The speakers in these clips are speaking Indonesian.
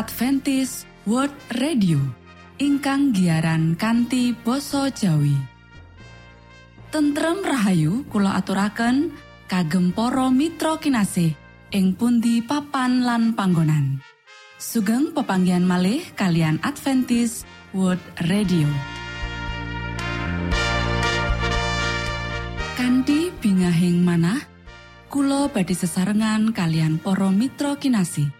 Adventis World Radio ingkang giaran kanti basa Jawi. Tentrem Rahayu Kulo aturaken kagem poro Mitra kinasih ing pundi papan lan panggonan. Sugeng pepanggian malih kalian Adventis World Radio. Kanti bingahing manah Kulo badi sesarengan kalian poro Mitra kinasih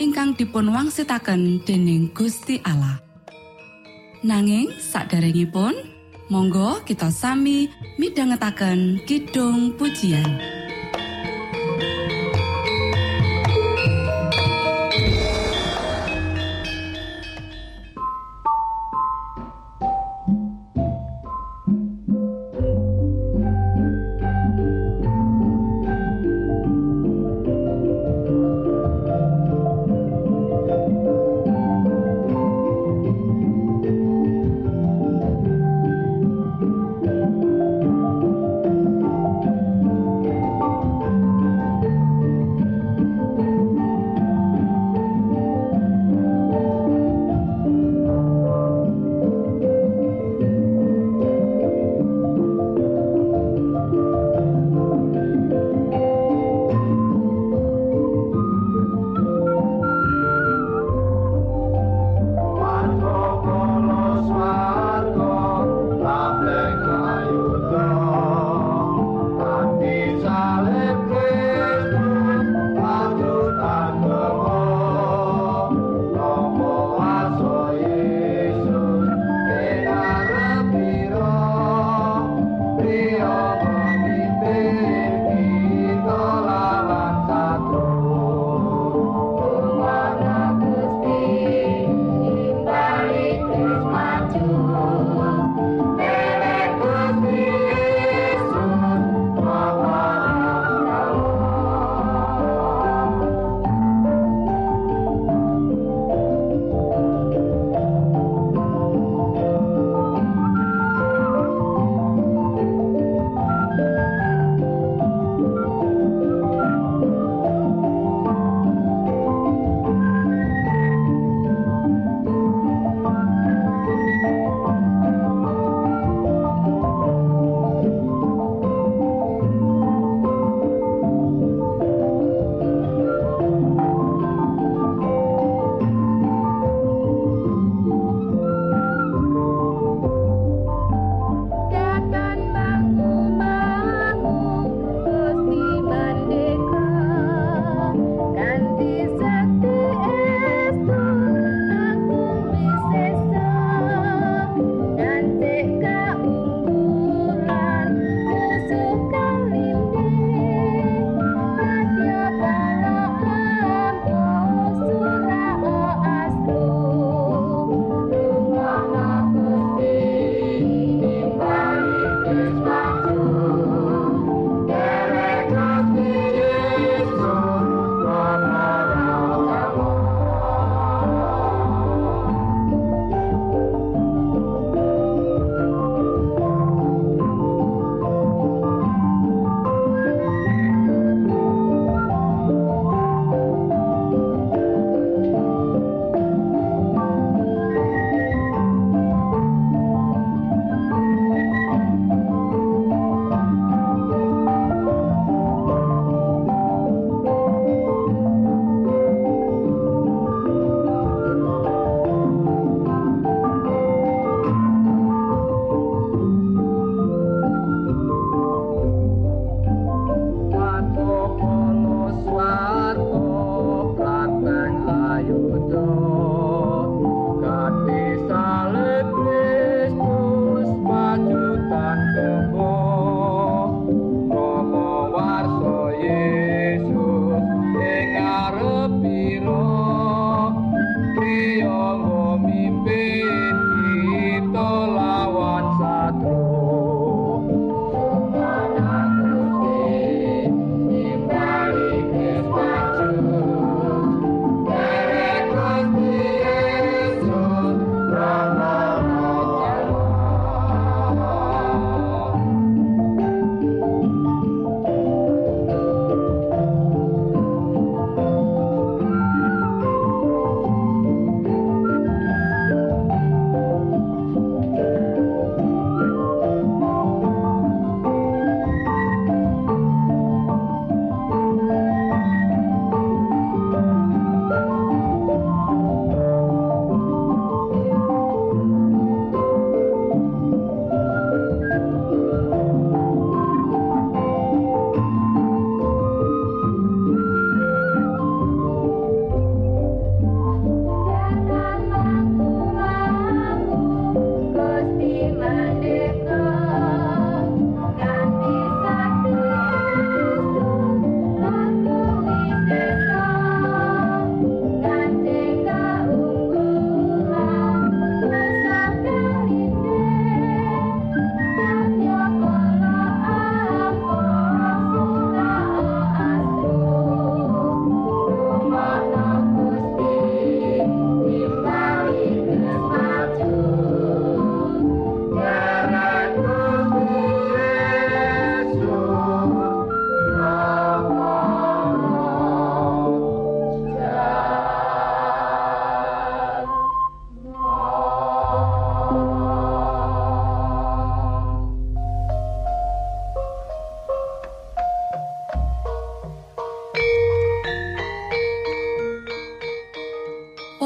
ingkang dipun wangsitaken dening Gusti Allah. Nanging saderengipun monggo kita sami midhangetaken kidung pujian.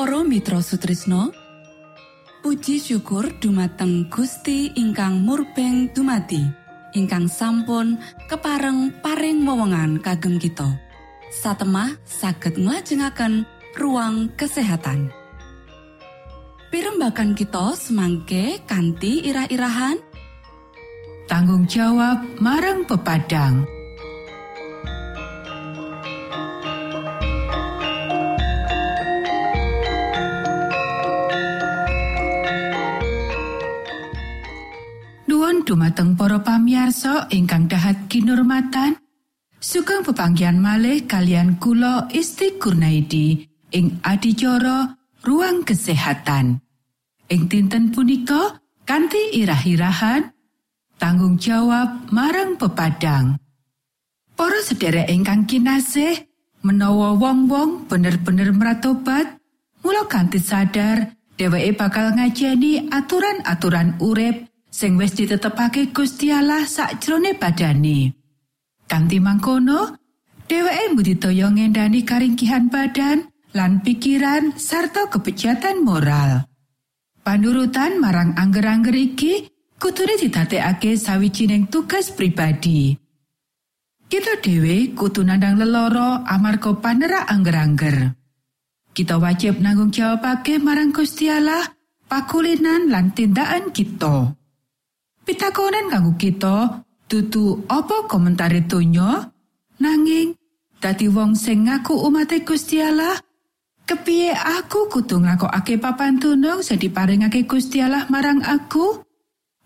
Mitra Sutrisno Puji syukur dumateng Gusti ingkang murbeng dumati ingkang sampun kepareng paring wewenngan kagem kita. Satemah saged nglajengaken ruang kesehatan. Pirembakan kita semangke kanthi irah-irahan. Tanggung jawab marang pepadang dumateng para pamiarsa ingkang dahat kinurmatan sugeng pepanggian malih kalian kula Isti Kurnaidi ing adicara ruang kesehatan. Ing dinten punika kanthi irah-irahan tanggung jawab marang pepadang. Para sedherek ingkang kinasih menawa wong-wong bener-bener meratobat mula kanthi sadar dheweke bakal ngajeni aturan-aturan urip sing wis ditetepake Gusti Allah sakjroning badane. Kanthi mangkono, dheweke mbudidaya ngendani karingkihan badan lan pikiran sarta kebejatan moral. Panurutan marang angger-angger iki kudune didadekake sawijining tugas pribadi. Kita dhewe kudu nandang leloro amarga panera angger-angger. Kita wajib nanggung jawabake marang Gusti Allah pakulinan lan tindakan kita. Pitakonan kanggo kita dudu apa komentare donya? Nanging dadi wong sing ngaku umat Gusti Allah kepiye aku kudu papan tunung sing diparingake Gusti Allah marang aku?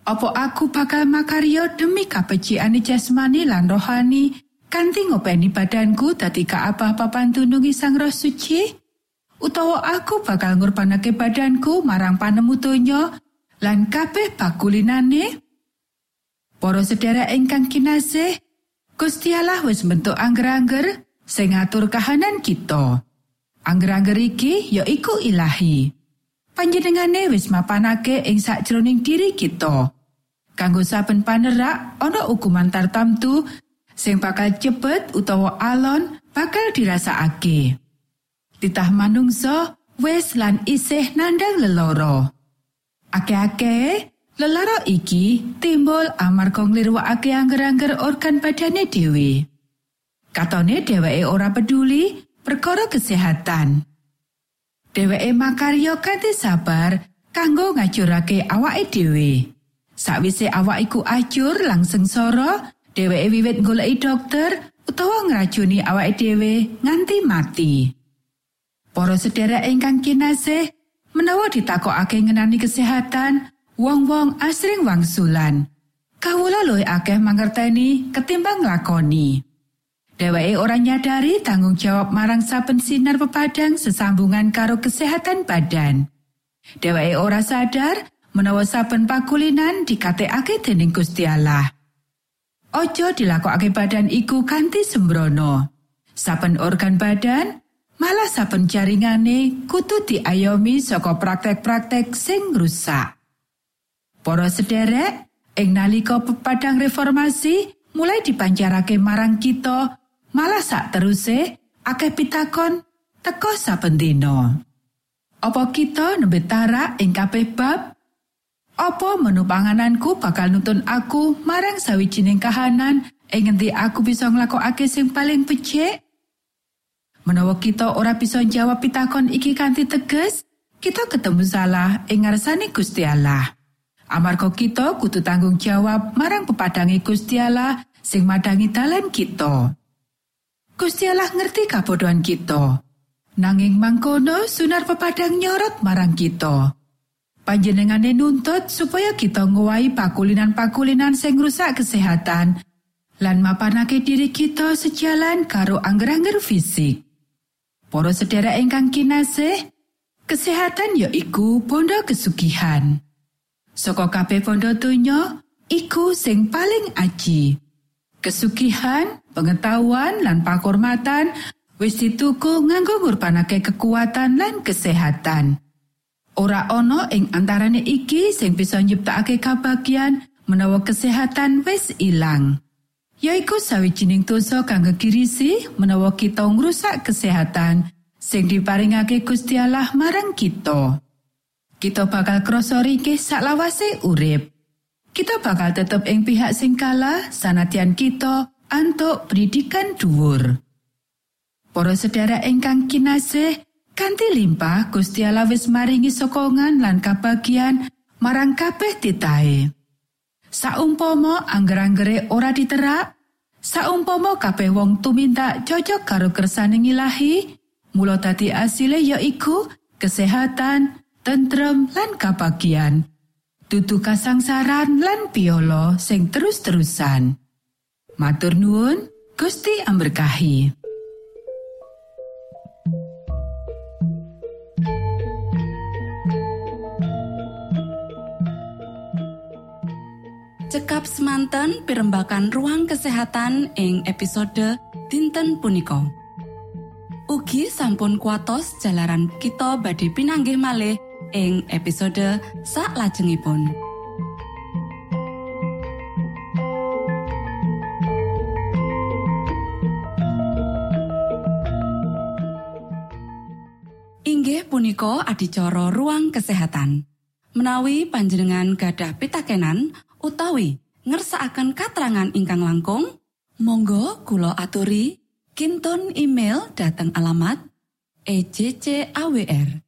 Apa aku bakal makarya demi kabecikan jasmani lan rohani kanthi ngopeni badanku dadi kaabah papan tunung sang roh suci? Utawa aku bakal ngurbanake badanku marang panemu donya lan kabeh bakulinane Para sedherek ingkang kinasih, Gusti Allah wis bentuk angger-angger sing ngatur kahanan kita. Angger-angger iki ya iku ilahi. Panjenengane wis mapanake ing sakjroning diri kita. Kanggo saben panerak ana hukuman tartamtu sing bakal cepet utawa alon bakal dirasakake. Titah manungsa wis lan isih nandang leloro. Ake-ake Lelara iki timbul amarga nglirwakake angger-angger organ badane dhewe. Katone dheweke ora peduli perkara kesehatan. Dheweke makarya kanthi sabar kanggo ngajurake awake dhewe. Sawise awak iku ajur langsung soro, dheweke wiwit goleki dokter utawa ngracuni awake dhewe nganti mati. Para sedherek ingkang kinasih, menawa ditakokake ngenani kesehatan, wong-wong asring wangsulan. Kawula luwih akeh mangerteni ketimbang lakoni. Dheweke ora nyadari tanggung jawab marang saben sinar pepadang sesambungan karo kesehatan badan. Dheweke ora sadar menawa saben pakulinan dikatekake dening Gusti Allah. Ojo dilakokake badan iku kanthi sembrono. Saben organ badan, malah saben jaringane kudu diayomi saka praktek-praktek sing rusak. Para sederek, ing nalika pepadang reformasi mulai dipancarake marang kita malah sak teruse akeh pitakon teko saben dina. Apa kita nembe tarak ing kabeh bab? Apa menu pangananku bakal nuntun aku marang sawijining kahanan ing ngendi aku bisa nglakokake sing paling becik? Menawa kita ora bisa jawab pitakon iki kanthi teges, kita ketemu salah ing ngarsane Gusti Allah. Amarga kita kudu tanggung jawab marang pepadangi Gusti Allah sing madangi dalan kita. Gusti Allah ngerti kabodohan kita. Nanging mangkono sunar pepadang nyorot marang kita. Panjenengane nuntut supaya kita ngowahi pakulinan-pakulinan sing rusak kesehatan lan mapanake diri kita sejalan karo angger-angger fisik. Para sedherek ingkang kinasih, kesehatan ya iku bondo kesugihan. Saka kabeh bondo donya, iku sing paling aji. Kesugihan, pengetahuan lan pakurmatan wis dituku nganggo ngurbanake kekuatan lan kesehatan. Ora ana ing antarane iki sing bisa nyiptakake kabagian menawa kesehatan wis ilang. Yaiku sawijining dosa kang gegirisi menawa kita ngrusak kesehatan sing diparingake Gusti Allah marang kita. Kita bakal krasa ringkih saklawase urip. kita bakal tetep ing pihak sing kalah sanadyan kita antuk pendidikan dhuwur. Para sedherek ingkang kinasih, kanthi limpah Gusti Allah wis maringi sokongan lan kabagian marang kabeh titahe. Saumpama angger-anggere ora diterak, saumpama kabeh wong tuminta cocok karo kersaning ilahi, mula dadi asile ya iku kesehatan, tentrem lan kabagian. dudu kasangsaran lan piolo sing terus-terusan. Matur nuwun, Gusti amberkahi. Cekap semanten pimbakan ruang kesehatan ing episode dinten punika. Ugi sampun kuatos jalaran kita badhe pinanggih malih ing episode sak lajengipun. Inggih punika adicara ruang kesehatan. Menawi panjenengan gadah pitakenan utawi ngersaakan katerangan ingkang langkung, monggo kulo aturi kinton email dateng alamat ejcawr@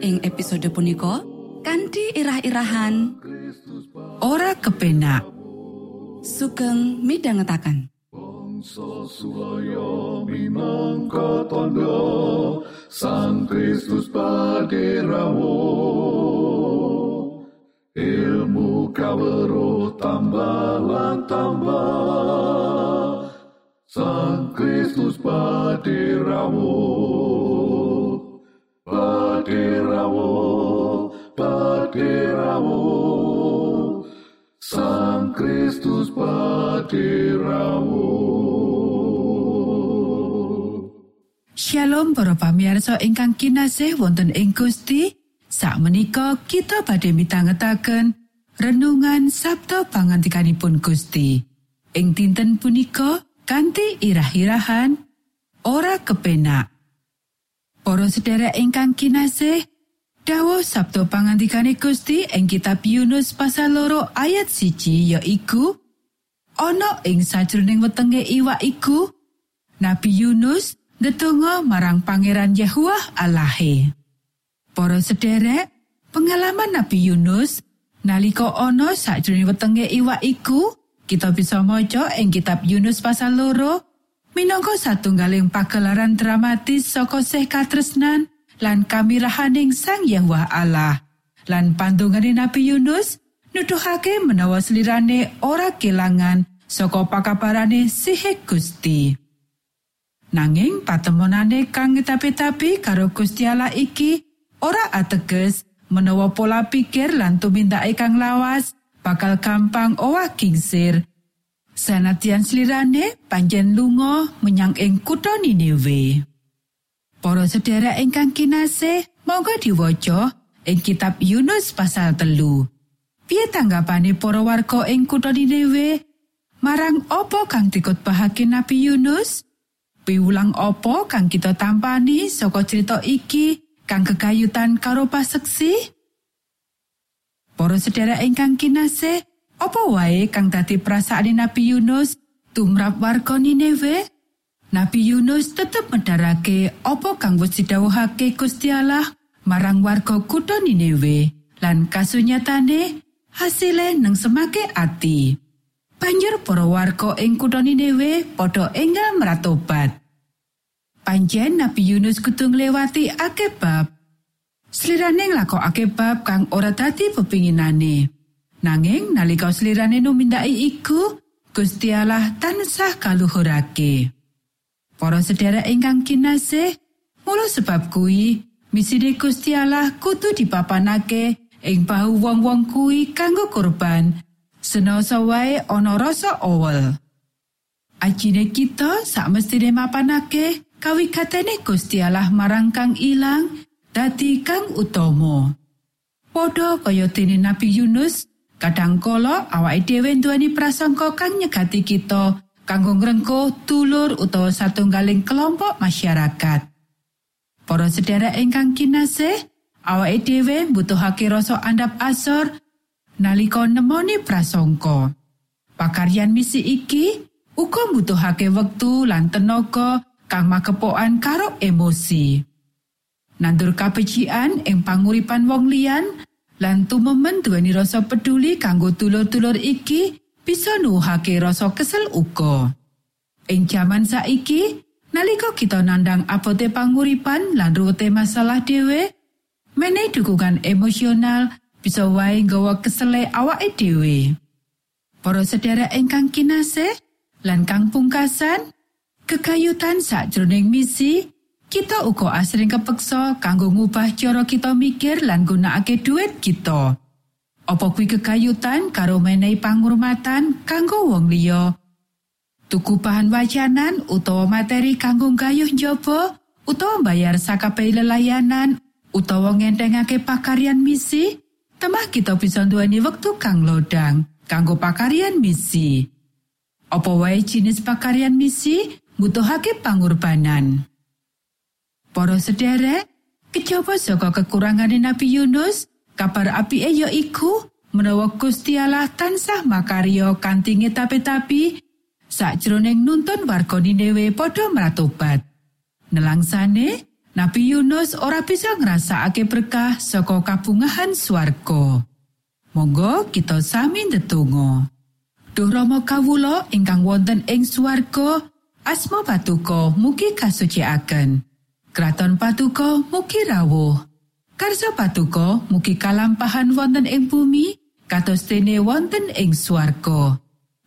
ing episode punika kanthi irah-irahan ora kepenak. Sugeng Sosuaya minangka tondo Sang Kristus ilmu tambah tambah Sang Kristus paderamu paderamu Sang Kristus paderamu Shalom para pamirsa ingkang kinasih wonten ing Gusti. Sakmenika kita badhe mitangetaken renungan Sabtu pangantikanipun Gusti. Ing dinten punika kanthi irah-irahan ora kepenak Para sedherek ingkang kinasih Dawa Sabtu pangandikane Gusti ing kitab Yunus pasal loro ayat siji ya iku ana ing sajroning wetenge iwak iku Nabi Yunus ndedonga marang Pangeran Yahuwah Allahe. Para sederek, pengalaman Nabi Yunus nalika ana sajroning wetenge iwak iku, kita bisa maca ing kitab Yunus pasal loro minangka satunggaling pagelaran dramatis saka sih katresnan lan kamirahaning Sang Yahweh Allah. Lan pandungane Nabi Yunus nuduhake menawa selirane ora kelangan saka pakabarane sihik Gusti. Nanging patemonane kang tapi-tapi karo Gusti Allah iki ora ateges menawa pola pikir lan tumindake kang lawas bakal gampang owah kingsir. Sanadyan slirane panjen lunga menyang ing kutha Niniwe. Para sedherek ingkang kinasih, monggo diwaca ing kitab Yunus pasal telu. Piye tanggapane para warga ing kutha Niniwe marang apa kang dikutbahake Nabi Yunus? Piwulang apa kang kita tampani saka cerita iki kang kekayutan karo paseksi? Para sedherek ingkang kinasih, apa wae kang dadi perasaan Nabi Yunus tumrap warga Niniwe? Nabi Yunus tetep medharake apa kang wis didhawuhake Gusti Allah marang warga kutha Niniwe lan kasunyatane hasile nang semake ati. Banjur para warga ing kutha Niniwe padha enggal meratobat. Panjen Nabi Yunus kudu nglewati akeh bab. Slirane nglakokake bab kang ora dadi pepinginane. Nanging nalika slirane numindaki iku, Gusti Allah tansah kaluhurake. Para sedherek ingkang kinasih, mula sebab kuwi misine Gusti Allah kudu dipapanake ing bahu wong-wong kuwi kanggo kurban. Senasa wae ana rasa owel. Ajine kita sak mestine mapanake kawigatene Gusti Allah marang kang ilang dadi kang utama. Padha kaya dene Nabi Yunus, kadang kala awake dhewe nduweni prasangka kang nyegati kita kanggo ngrengko dulur utawa satunggaling kelompok masyarakat. Para sedherek ingkang kinasih, awake dhewe mbutuhake rasa andap asor nalika nemoni prasangka. Pakaryan misi iki uga mbutuhake wektu lan tenaga kang makepokan karo emosi. Nandur kabecikan ing panguripan wong liyan lan tumemen duweni rasa peduli kanggo dulur-dulur iki bisa nuhake rasa kesel uga. Ing jaman saiki, nalika kita nandang abote panguripan lan ruwete masalah dhewe, menehi dukungan emosional bisa wae nggawa kesele awake dhewe. Para sedherek ingkang kinasih lan kang pungkasan, kekayutan sakjroning misi, kita uga asring kepeksa kanggo ngubah cara kita mikir lan gunakake duit kita. Apa kuwi kekayutan karo menehi pangurmatan kanggo wong liya? Tuku bahan wajanan utawa materi kanggo gayuh njaba utawa bayar sakabehi lelayanan utawa ngentengake pakaryan misi? Temah kita bisa nduweni wektu kang lodang kanggo pakaryan misi. Apa wae jenis pakaryan misi butuhake pangorbanan. Para sederek, kejaba saka kekurangane Nabi Yunus, Kabar api ya iku menawa Gusti Allah tansah makarya kanthi ngetapi-tapi sakjroning nuntun warga Niniwe padha meratobat. Nelangsane, Nabi Yunus ora bisa ngrasakake berkah saka kabungahan swarga. Monggo kita sami ndedonga. Duh Rama kawula ingkang wonten ing swarga, asma patuko mugi kasucikaken. Kraton patuko mugi rawuh. Karso patuko mugi kalampahan wonten ing bumi kados dene wonten ing swarga.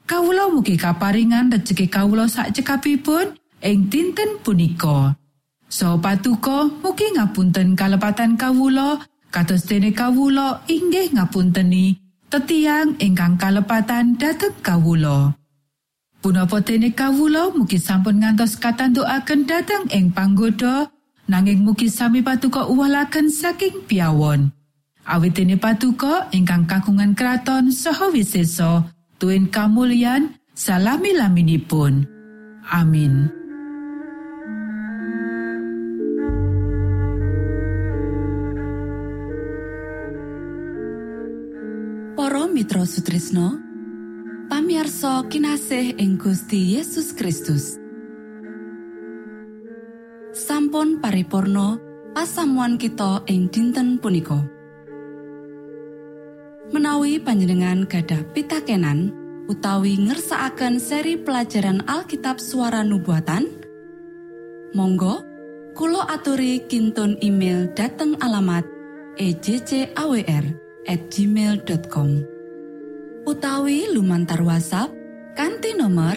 Kawula mugi kaparingan rejeki kawula sak cekapipun ing dinten punika. So patuko mugi ngapunten kalepatan kawula kados dene kawula inggih ngapunteni tetiang ingkang kalepatan dhateng kawula. Punapa dene kawula mugi sampun ngantos katantukaken dhateng ing panggoda, nanging mugi sami patuko uwalaken saking piawon. Awit dene patuko ingkang kakungan kraton saha wiseso, tuen kamulyan salami laminipun. Amin. Para mitra Sutrisno, pamiarsa kinasih ing Gusti Yesus Kristus. Sampun paripurno pasamuan kita ing dinten punika. Menawi panjenengan gadah pitakenan utawi ngersaakan seri pelajaran Alkitab suara nubuatan Monggo Kulo aturi kinton email dateng alamat ejcawr at gmail.com utawi lumantar WhatsApp kanti nomor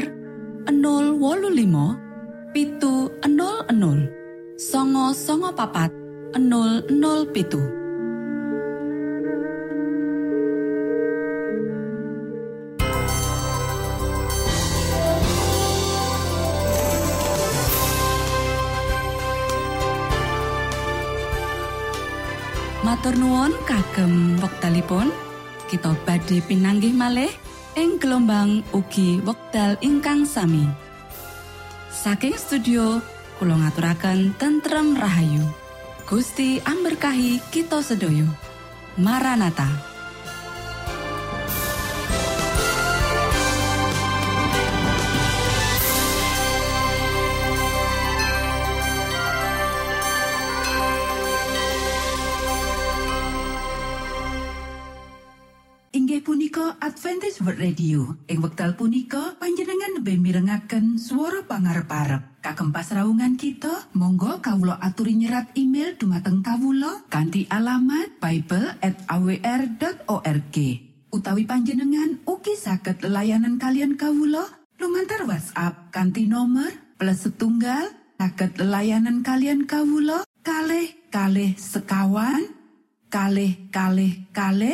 025 pitu 00 songo songo papat 00 pitu Matur nuwun kagem wektalipun kita badhe pinanggih malih ing gelombang ugi wekdal ingkang sami. Saking studio kula ngaturaken tentrem rahayu. Gusti amberkahi kita sedaya. Maranata. World Radio. Ing wekdal punika panjenengan lebih mirengaken suara pangarep-arep. Kagem pasraungan kita Monggo Kawulo aturi nyerat email dumateng Kawulo kanti alamat Bible at awr.org utawi panjenengan uki saged layanan kalian Kawulo lumantar WhatsApp kanti nomor plus setunggal saged layanan kalian Kawulo kalih kalih sekawan kalih kalih kalih